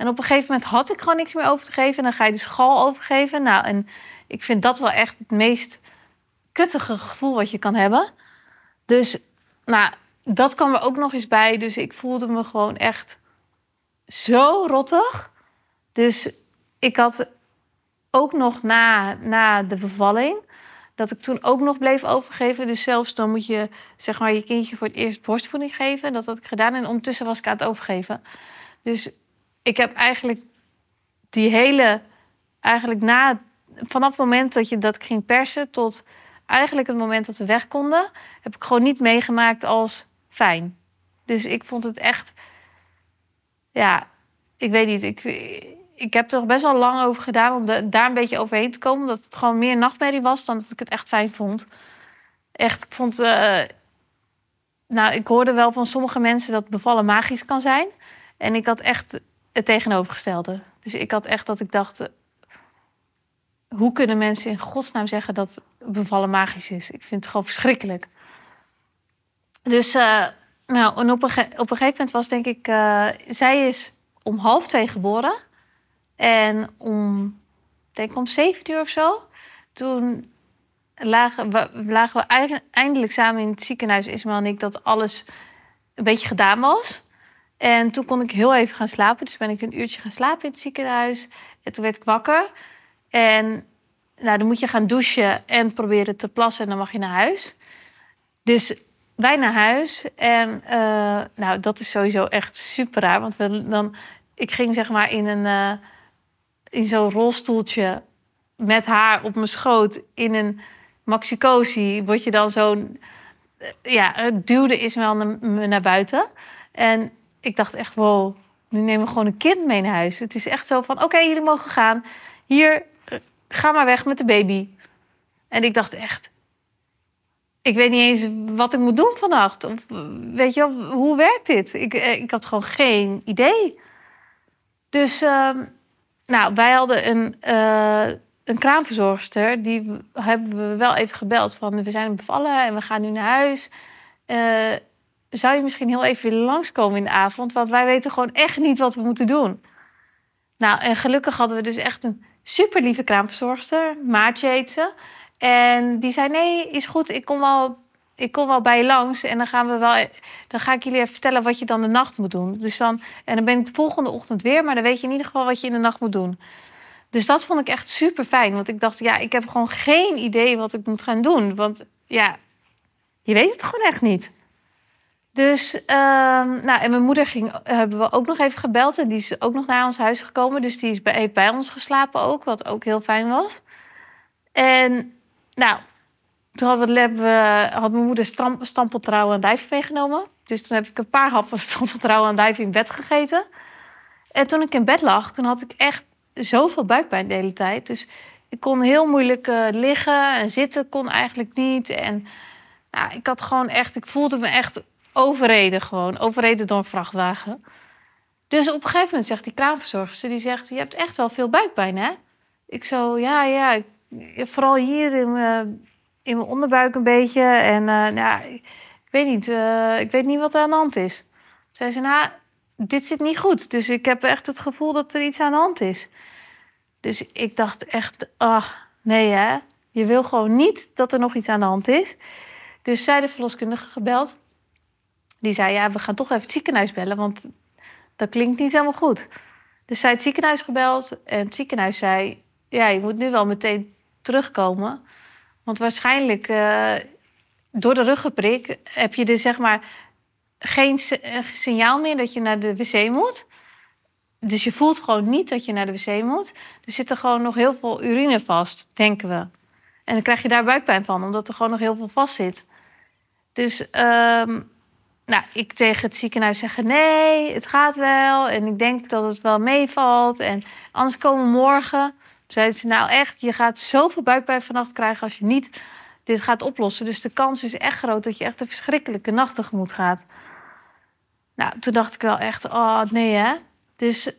En op een gegeven moment had ik gewoon niks meer over te geven. En dan ga je de schal overgeven. Nou, en ik vind dat wel echt het meest kuttige gevoel wat je kan hebben. Dus, nou, dat kwam er ook nog eens bij. Dus ik voelde me gewoon echt zo rottig. Dus ik had ook nog na, na de bevalling dat ik toen ook nog bleef overgeven. Dus zelfs dan moet je zeg maar je kindje voor het eerst borstvoeding geven. Dat had ik gedaan en ondertussen was ik aan het overgeven. Dus ik heb eigenlijk die hele, eigenlijk na, vanaf het moment dat, je, dat ging persen tot eigenlijk het moment dat we weg konden, heb ik gewoon niet meegemaakt als fijn. Dus ik vond het echt, ja, ik weet niet, ik, ik heb er best wel lang over gedaan om daar een beetje overheen te komen, omdat het gewoon meer nachtmerrie was dan dat ik het echt fijn vond. Echt, ik vond, uh, nou, ik hoorde wel van sommige mensen dat bevallen magisch kan zijn. En ik had echt het tegenovergestelde. Dus ik had echt dat ik dacht: eh, hoe kunnen mensen in godsnaam zeggen dat bevallen magisch is? Ik vind het gewoon verschrikkelijk. Dus uh, nou, op, een op een gegeven moment was denk ik, uh, zij is om half twee geboren. En om, denk om zeven uur of zo, toen lagen we, lagen we eindelijk samen in het ziekenhuis, Ismael en ik, dat alles een beetje gedaan was. En toen kon ik heel even gaan slapen. Dus ben ik een uurtje gaan slapen in het ziekenhuis. En toen werd ik wakker. En nou, dan moet je gaan douchen en proberen te plassen. En dan mag je naar huis. Dus wij naar huis. En uh, nou, dat is sowieso echt super raar. Want we, dan, ik ging zeg maar in, een, uh, in zo'n rolstoeltje met haar op mijn schoot in een maxicosi. Word je dan zo'n... Ja, duwde is naar, naar buiten. En ik dacht echt, wow, nu nemen we gewoon een kind mee naar huis. Het is echt zo van, oké, jullie mogen gaan. Hier, eh, ga maar weg met de baby. En ik dacht echt, ik weet niet eens wat ik moet doen vannacht. Of weet je, hoe werkt dit? Ik, eh, ik had gewoon geen idee. Dus, uh, nou, wij hadden een, uh, een kraamverzorgster. Die hebben we wel even gebeld van, we zijn bevallen en we gaan nu naar huis. Zou je misschien heel even willen langskomen in de avond? Want wij weten gewoon echt niet wat we moeten doen. Nou, en gelukkig hadden we dus echt een super lieve kraamverzorgster. Maartje heet ze. En die zei: Nee, is goed, ik kom wel, ik kom wel bij je langs. En dan, gaan we wel, dan ga ik jullie even vertellen wat je dan de nacht moet doen. Dus dan, en dan ben ik de volgende ochtend weer, maar dan weet je in ieder geval wat je in de nacht moet doen. Dus dat vond ik echt super fijn. Want ik dacht, ja, ik heb gewoon geen idee wat ik moet gaan doen. Want ja, je weet het gewoon echt niet. Dus, ehm, nou, en mijn moeder ging, hebben we ook nog even gebeld. En die is ook nog naar ons huis gekomen. Dus die is bij, bij ons geslapen ook, wat ook heel fijn was. En, nou, toen had, mijn moeder stamp, en dijf meegenomen. Dus toen heb ik een paar happen stampeltrouw en dijf in bed gegeten. En toen ik in bed lag, toen had ik echt zoveel buikpijn de hele tijd. Dus ik kon heel moeilijk uh, liggen en zitten kon eigenlijk niet. En nou, ik had gewoon echt, ik voelde me echt overreden gewoon. Overreden door een vrachtwagen. Dus op een gegeven moment zegt die kraamverzorgster, die zegt... je hebt echt wel veel buikpijn, hè? Ik zo, ja, ja. Vooral hier in mijn, in mijn onderbuik een beetje. En uh, nou, ik weet niet, uh, ik weet niet wat er aan de hand is. Zei ze, nou, dit zit niet goed. Dus ik heb echt het gevoel dat er iets aan de hand is. Dus ik dacht echt, ach, nee hè. Je wil gewoon niet dat er nog iets aan de hand is. Dus zij de verloskundige gebeld. Die zei, ja, we gaan toch even het ziekenhuis bellen, want dat klinkt niet helemaal goed. Dus zij het ziekenhuis gebeld en het ziekenhuis zei, ja, je moet nu wel meteen terugkomen. Want waarschijnlijk uh, door de ruggenprik heb je dus zeg maar geen eh, signaal meer dat je naar de wc moet. Dus je voelt gewoon niet dat je naar de wc moet. Er zit er gewoon nog heel veel urine vast, denken we. En dan krijg je daar buikpijn van, omdat er gewoon nog heel veel vast zit. Dus um, nou, ik tegen het ziekenhuis zeggen: nee, het gaat wel. En ik denk dat het wel meevalt. En anders komen we morgen. Zeiden ze: nou, echt, je gaat zoveel buikpijn vannacht krijgen als je niet dit gaat oplossen. Dus de kans is echt groot dat je echt een verschrikkelijke nacht tegemoet gaat. Nou, toen dacht ik wel echt: oh nee, hè. Dus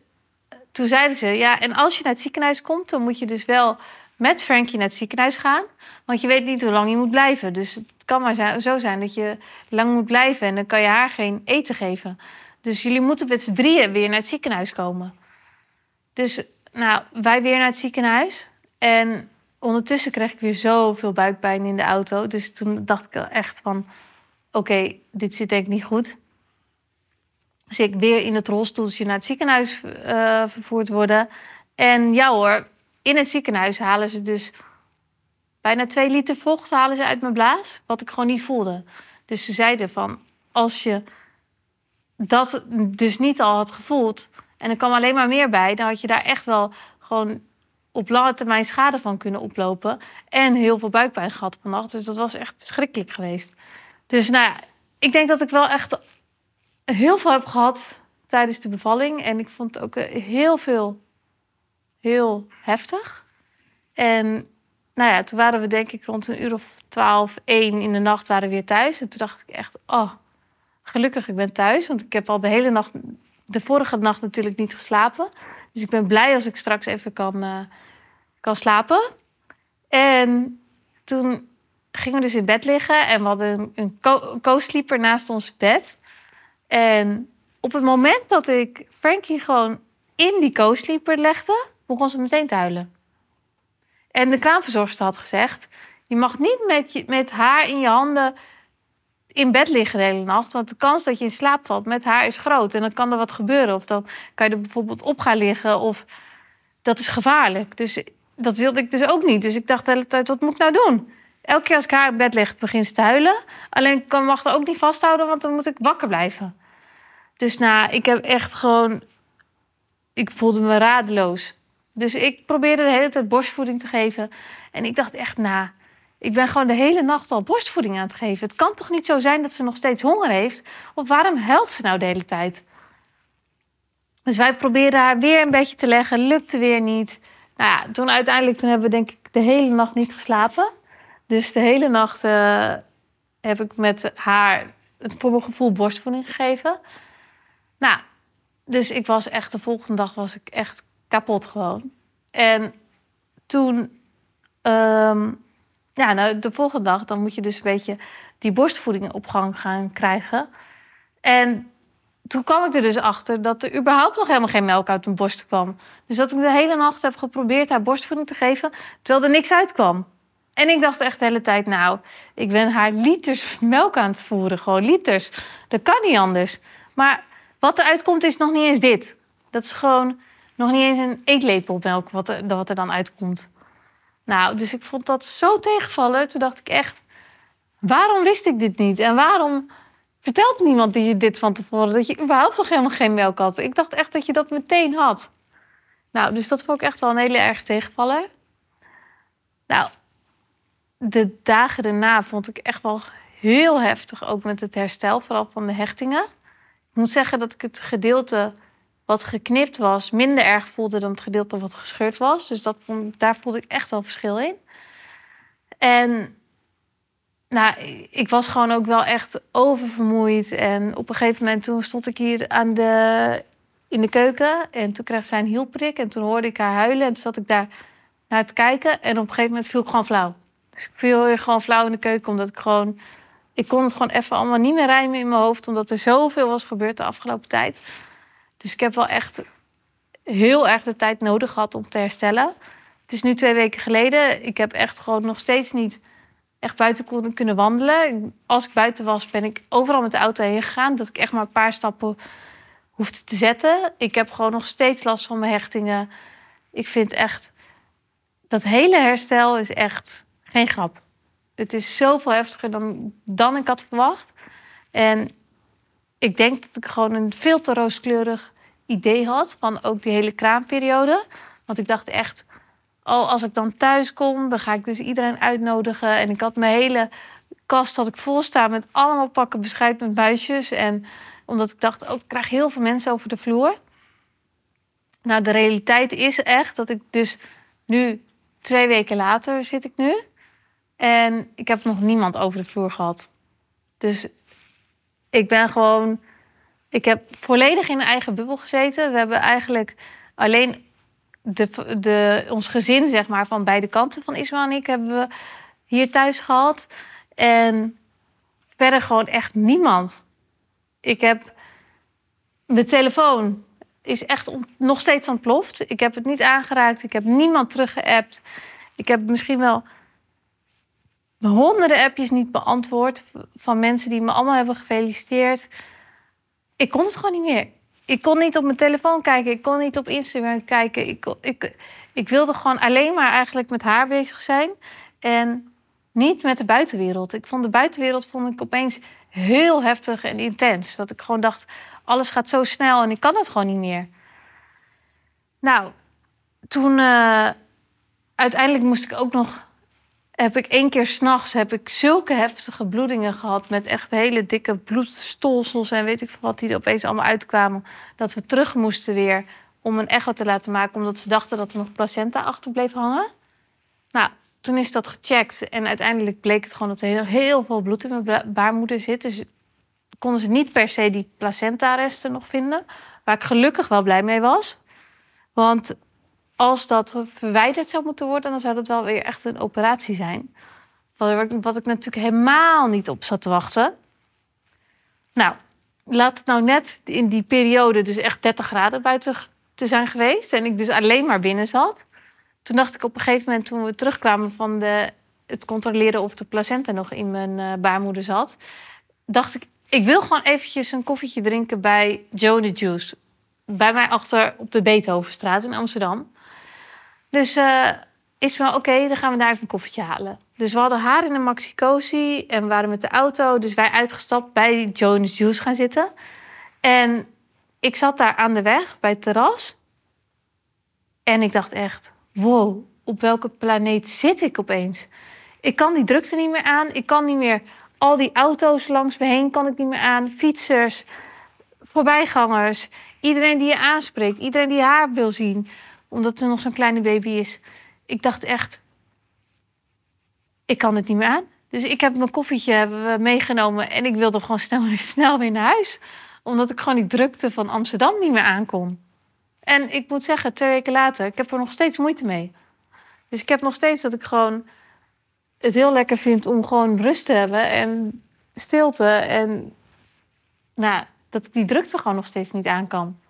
toen zeiden ze: ja, en als je naar het ziekenhuis komt, dan moet je dus wel met Frankie naar het ziekenhuis gaan. Want je weet niet hoe lang je moet blijven. Dus kan maar zo zijn dat je lang moet blijven en dan kan je haar geen eten geven. Dus jullie moeten met z'n drieën weer naar het ziekenhuis komen. Dus nou, wij weer naar het ziekenhuis. En ondertussen kreeg ik weer zoveel buikpijn in de auto. Dus toen dacht ik echt van, oké, dit zit denk ik niet goed. Dus ik weer in het rolstoeltje naar het ziekenhuis uh, vervoerd worden. En ja hoor, in het ziekenhuis halen ze dus bijna twee liter vocht halen ze uit mijn blaas, wat ik gewoon niet voelde. Dus ze zeiden van, als je dat dus niet al had gevoeld en er kwam alleen maar meer bij, dan had je daar echt wel gewoon op lange termijn schade van kunnen oplopen en heel veel buikpijn gehad op een nacht. Dus dat was echt verschrikkelijk geweest. Dus nou ja, ik denk dat ik wel echt heel veel heb gehad tijdens de bevalling en ik vond het ook heel veel heel heftig. En nou ja, toen waren we denk ik rond een uur of twaalf, één in de nacht waren we weer thuis. En toen dacht ik echt, oh, gelukkig ik ben thuis. Want ik heb al de hele nacht, de vorige nacht natuurlijk niet geslapen. Dus ik ben blij als ik straks even kan, uh, kan slapen. En toen gingen we dus in bed liggen en we hadden een, co-sleeper naast ons bed. En op het moment dat ik Frankie gewoon in die co-sleeper legde, begon ze meteen te huilen. En de kraamverzorgster had gezegd: Je mag niet met, met haar in je handen in bed liggen de hele nacht. Want de kans dat je in slaap valt met haar is groot. En dan kan er wat gebeuren. Of dan kan je er bijvoorbeeld op gaan liggen. Of dat is gevaarlijk. Dus dat wilde ik dus ook niet. Dus ik dacht de hele tijd: wat moet ik nou doen? Elke keer als ik haar in bed leg, begint ze te huilen. Alleen ik mag ook niet vasthouden, want dan moet ik wakker blijven. Dus nou, ik heb echt gewoon. Ik voelde me radeloos. Dus ik probeerde de hele tijd borstvoeding te geven. En ik dacht echt, nou, ik ben gewoon de hele nacht al borstvoeding aan het geven. Het kan toch niet zo zijn dat ze nog steeds honger heeft? Of waarom huilt ze nou de hele tijd? Dus wij probeerden haar weer een beetje te leggen, lukte weer niet. Nou ja, toen uiteindelijk toen hebben we denk ik de hele nacht niet geslapen. Dus de hele nacht uh, heb ik met haar het voor mijn gevoel borstvoeding gegeven. Nou, dus ik was echt, de volgende dag was ik echt kapot gewoon. En toen, um, ja, nou, de volgende dag, dan moet je dus een beetje die borstvoeding op gang gaan krijgen. En toen kwam ik er dus achter dat er überhaupt nog helemaal geen melk uit mijn borst kwam. Dus dat ik de hele nacht heb geprobeerd haar borstvoeding te geven, terwijl er niks uitkwam. En ik dacht echt de hele tijd, nou, ik ben haar liters melk aan het voeren. Gewoon liters. Dat kan niet anders. Maar wat eruit komt is nog niet eens dit. Dat is gewoon nog niet eens een eetlepel melk wat er, wat er dan uitkomt. Nou, dus ik vond dat zo tegenvallen. Toen dacht ik echt, waarom wist ik dit niet? En waarom vertelt niemand die je dit van tevoren? Dat je überhaupt nog helemaal geen melk had. Ik dacht echt dat je dat meteen had. Nou, dus dat vond ik echt wel een hele erg tegenvaller. Nou, de dagen daarna vond ik echt wel heel heftig, ook met het herstel, vooral van de hechtingen. Ik moet zeggen dat ik het gedeelte wat geknipt was minder erg voelde dan het gedeelte wat gescheurd was. Dus dat vond, daar voelde ik echt wel verschil in. En nou, ik was gewoon ook wel echt oververmoeid. En op een gegeven moment toen stond ik hier aan de, in de keuken. En toen kreeg zij een hielprik. En toen hoorde ik haar huilen. En toen zat ik daar naar te kijken. En op een gegeven moment viel ik gewoon flauw. Dus ik viel gewoon flauw in de keuken. Omdat ik gewoon... Ik kon het gewoon even allemaal niet meer rijmen in mijn hoofd. Omdat er zoveel was gebeurd de afgelopen tijd. Dus ik heb wel echt heel erg de tijd nodig gehad om te herstellen. Het is nu twee weken geleden. Ik heb echt gewoon nog steeds niet echt buiten kunnen wandelen. Als ik buiten was, ben ik overal met de auto heen gegaan. Dat ik echt maar een paar stappen hoefde te zetten. Ik heb gewoon nog steeds last van mijn hechtingen. Ik vind echt... Dat hele herstel is echt geen grap. Het is zoveel heftiger dan, dan ik had verwacht. En ik denk dat ik gewoon een veel te rooskleurig idee had van ook die hele kraamperiode. Want ik dacht echt, oh, als ik dan thuis kom, dan ga ik dus iedereen uitnodigen. En ik had mijn hele kast had ik vol staan met allemaal pakken bescheid met buisjes. En omdat ik dacht, ook oh, ik krijg heel veel mensen over de vloer. Nou, de realiteit is echt dat ik dus nu, twee weken later zit ik nu. En ik heb nog niemand over de vloer gehad. Dus ik ben gewoon. Ik heb volledig in een eigen bubbel gezeten. We hebben eigenlijk alleen de, de, ons gezin, zeg maar, van beide kanten van Ismaël en ik hebben we hier thuis gehad. En verder gewoon echt niemand. Ik heb. Mijn telefoon is echt nog steeds ontploft. Ik heb het niet aangeraakt. Ik heb niemand teruggeappt. Ik heb misschien wel honderden appjes niet beantwoord van mensen die me allemaal hebben gefeliciteerd. Ik kon het gewoon niet meer. Ik kon niet op mijn telefoon kijken. Ik kon niet op Instagram kijken. Ik, ik, ik wilde gewoon alleen maar eigenlijk met haar bezig zijn. En niet met de buitenwereld. Ik vond de buitenwereld vond ik opeens heel heftig en intens. Dat ik gewoon dacht, alles gaat zo snel en ik kan het gewoon niet meer. Nou, toen uh, uiteindelijk moest ik ook nog heb ik één keer s'nachts heb ik zulke heftige bloedingen gehad. Met echt hele dikke bloedstolsels en weet ik wat die er opeens allemaal uitkwamen. Dat we terug moesten weer om een echo te laten maken. Omdat ze dachten dat er nog placenta achter bleef hangen. Nou, toen is dat gecheckt. En uiteindelijk bleek het gewoon dat er heel, heel veel bloed in mijn baarmoeder zit. Dus konden ze niet per se die placenta-resten nog vinden. Waar ik gelukkig wel blij mee was. Want als dat verwijderd zou moeten worden, dan zou dat wel weer echt een operatie zijn. Wat ik natuurlijk helemaal niet op zat te wachten. Nou, laat het nou net in die periode dus echt 30 graden buiten te zijn geweest. En ik dus alleen maar binnen zat. Toen dacht ik op een gegeven moment, toen we terugkwamen van de, het controleren of de placenta nog in mijn uh, baarmoeder zat. Dacht ik, ik wil gewoon eventjes een koffietje drinken bij Joe Juice. Bij mij achter op de Beethovenstraat in Amsterdam. Dus uh, is wel oké, dan gaan we daar even een koffietje halen. Dus we hadden haar in een maxi cozy en waren met de auto. Dus wij uitgestapt bij Jonas Juice gaan zitten. En ik zat daar aan de weg bij het terras. En ik dacht echt, wow, op welke planeet zit ik opeens? Ik kan die drukte niet meer aan. Ik kan niet meer al die auto's langs me heen kan ik niet meer aan. Fietsers, voorbijgangers. Iedereen die je aanspreekt, iedereen die haar wil zien, omdat er nog zo'n kleine baby is. Ik dacht echt, ik kan het niet meer aan. Dus ik heb mijn koffietje meegenomen en ik wilde gewoon snel, snel weer naar huis. Omdat ik gewoon die drukte van Amsterdam niet meer aankon. En ik moet zeggen, twee weken later, ik heb er nog steeds moeite mee. Dus ik heb nog steeds dat ik gewoon het heel lekker vind om gewoon rust te hebben en stilte. En nou, dat ik die drukte gewoon nog steeds niet aan kan.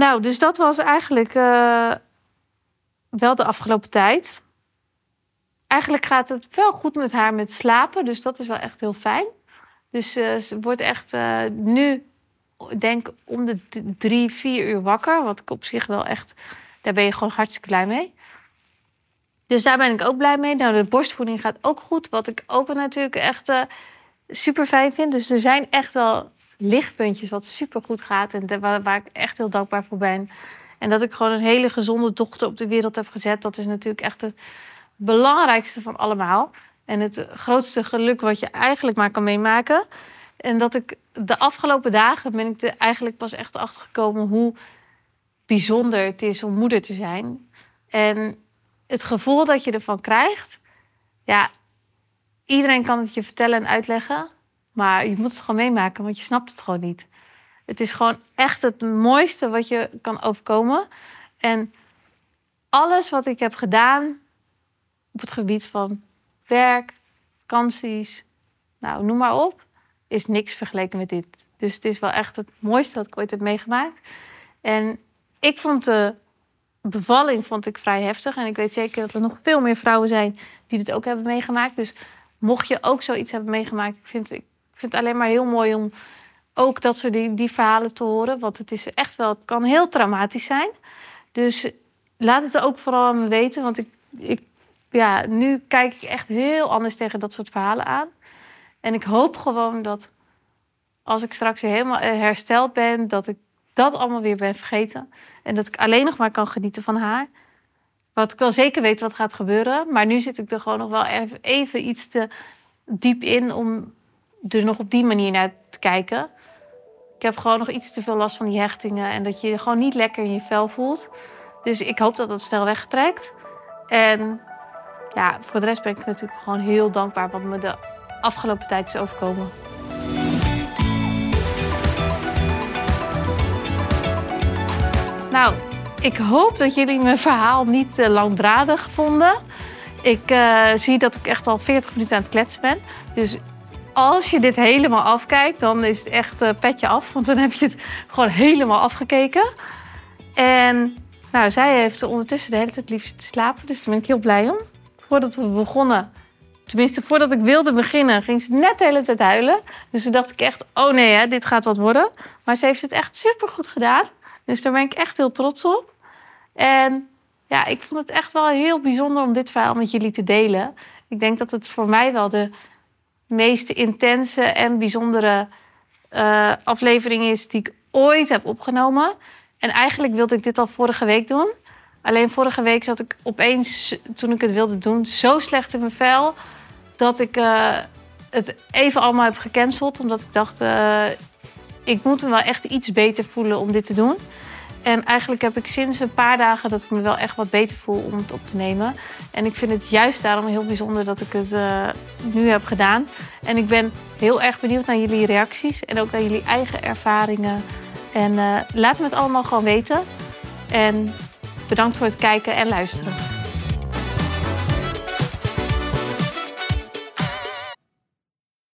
Nou, dus dat was eigenlijk uh, wel de afgelopen tijd. Eigenlijk gaat het wel goed met haar met slapen, dus dat is wel echt heel fijn. Dus uh, ze wordt echt uh, nu, denk om de drie, vier uur wakker. Wat ik op zich wel echt, daar ben je gewoon hartstikke blij mee. Dus daar ben ik ook blij mee. Nou, de borstvoeding gaat ook goed. Wat ik ook natuurlijk echt super fijn vind. Dus er zijn echt wel lichtpuntjes wat super goed gaat. En waar, waar, ik echt heel dankbaar voor ben. En dat ik gewoon een hele gezonde dochter op de wereld heb gezet. Dat is natuurlijk echt het belangrijkste van allemaal. En het grootste geluk wat je eigenlijk maar kan meemaken. En dat ik de afgelopen dagen ben ik er eigenlijk pas echt achter gekomen hoe bijzonder het is om moeder te zijn. En het gevoel dat je ervan krijgt, ja, iedereen kan het je vertellen en uitleggen, maar je moet het gewoon meemaken, want je snapt het gewoon niet. Het is gewoon echt het mooiste wat je kan overkomen. En alles wat ik heb gedaan op het gebied van werk, vakanties, nou noem maar op, is niks vergeleken met dit. Dus het is wel echt het mooiste wat ik ooit heb meegemaakt. En ik vond de bevalling vond ik vrij heftig. En ik weet zeker dat er nog veel meer vrouwen zijn die dit ook hebben meegemaakt. Dus mocht je ook zoiets hebben meegemaakt, ik vind, ik vind het alleen maar heel mooi om ook dat soort die, die verhalen te horen. Want het is echt wel, het kan heel traumatisch zijn. Dus laat het ook vooral aan me weten. Want ik, ik, ja, nu kijk ik echt heel anders tegen dat soort verhalen aan. En ik hoop gewoon dat als ik straks weer helemaal hersteld ben, dat ik dat allemaal weer ben vergeten. En dat ik alleen nog maar kan genieten van haar. Wat ik wel zeker weet wat gaat gebeuren. Maar nu zit ik er gewoon nog wel even iets te diep in om er nog op die manier naar te kijken. Ik heb gewoon nog iets te veel last van die hechtingen. En dat je je gewoon niet lekker in je vel voelt. Dus ik hoop dat dat snel wegtrekt. En ja, voor de rest ben ik natuurlijk gewoon heel dankbaar wat me de afgelopen tijd is overkomen. Nou, ik hoop dat jullie mijn verhaal niet uh, langdradig vonden. Ik uh, zie dat ik echt al 40 minuten aan het kletsen ben. Dus als je dit helemaal afkijkt, dan is het echt uh, petje af. Want dan heb je het gewoon helemaal afgekeken. En nou, zij heeft ondertussen de hele tijd liefst te slapen. Dus daar ben ik heel blij om. Voordat we begonnen, tenminste voordat ik wilde beginnen, ging ze net de hele tijd huilen. Dus toen dacht ik echt, oh nee, hè, dit gaat wat worden. Maar ze heeft het echt super goed gedaan. Dus daar ben ik echt heel trots op. En ja, ik vond het echt wel heel bijzonder om dit verhaal met jullie te delen. Ik denk dat het voor mij wel de meest intense en bijzondere uh, aflevering is die ik ooit heb opgenomen. En eigenlijk wilde ik dit al vorige week doen. Alleen vorige week zat ik opeens, toen ik het wilde doen, zo slecht in mijn vel. Dat ik uh, het even allemaal heb gecanceld. Omdat ik dacht, uh, ik moet me wel echt iets beter voelen om dit te doen. En eigenlijk heb ik sinds een paar dagen dat ik me wel echt wat beter voel om het op te nemen. En ik vind het juist daarom heel bijzonder dat ik het uh, nu heb gedaan. En ik ben heel erg benieuwd naar jullie reacties en ook naar jullie eigen ervaringen. En uh, laat me het allemaal gewoon weten. En bedankt voor het kijken en luisteren.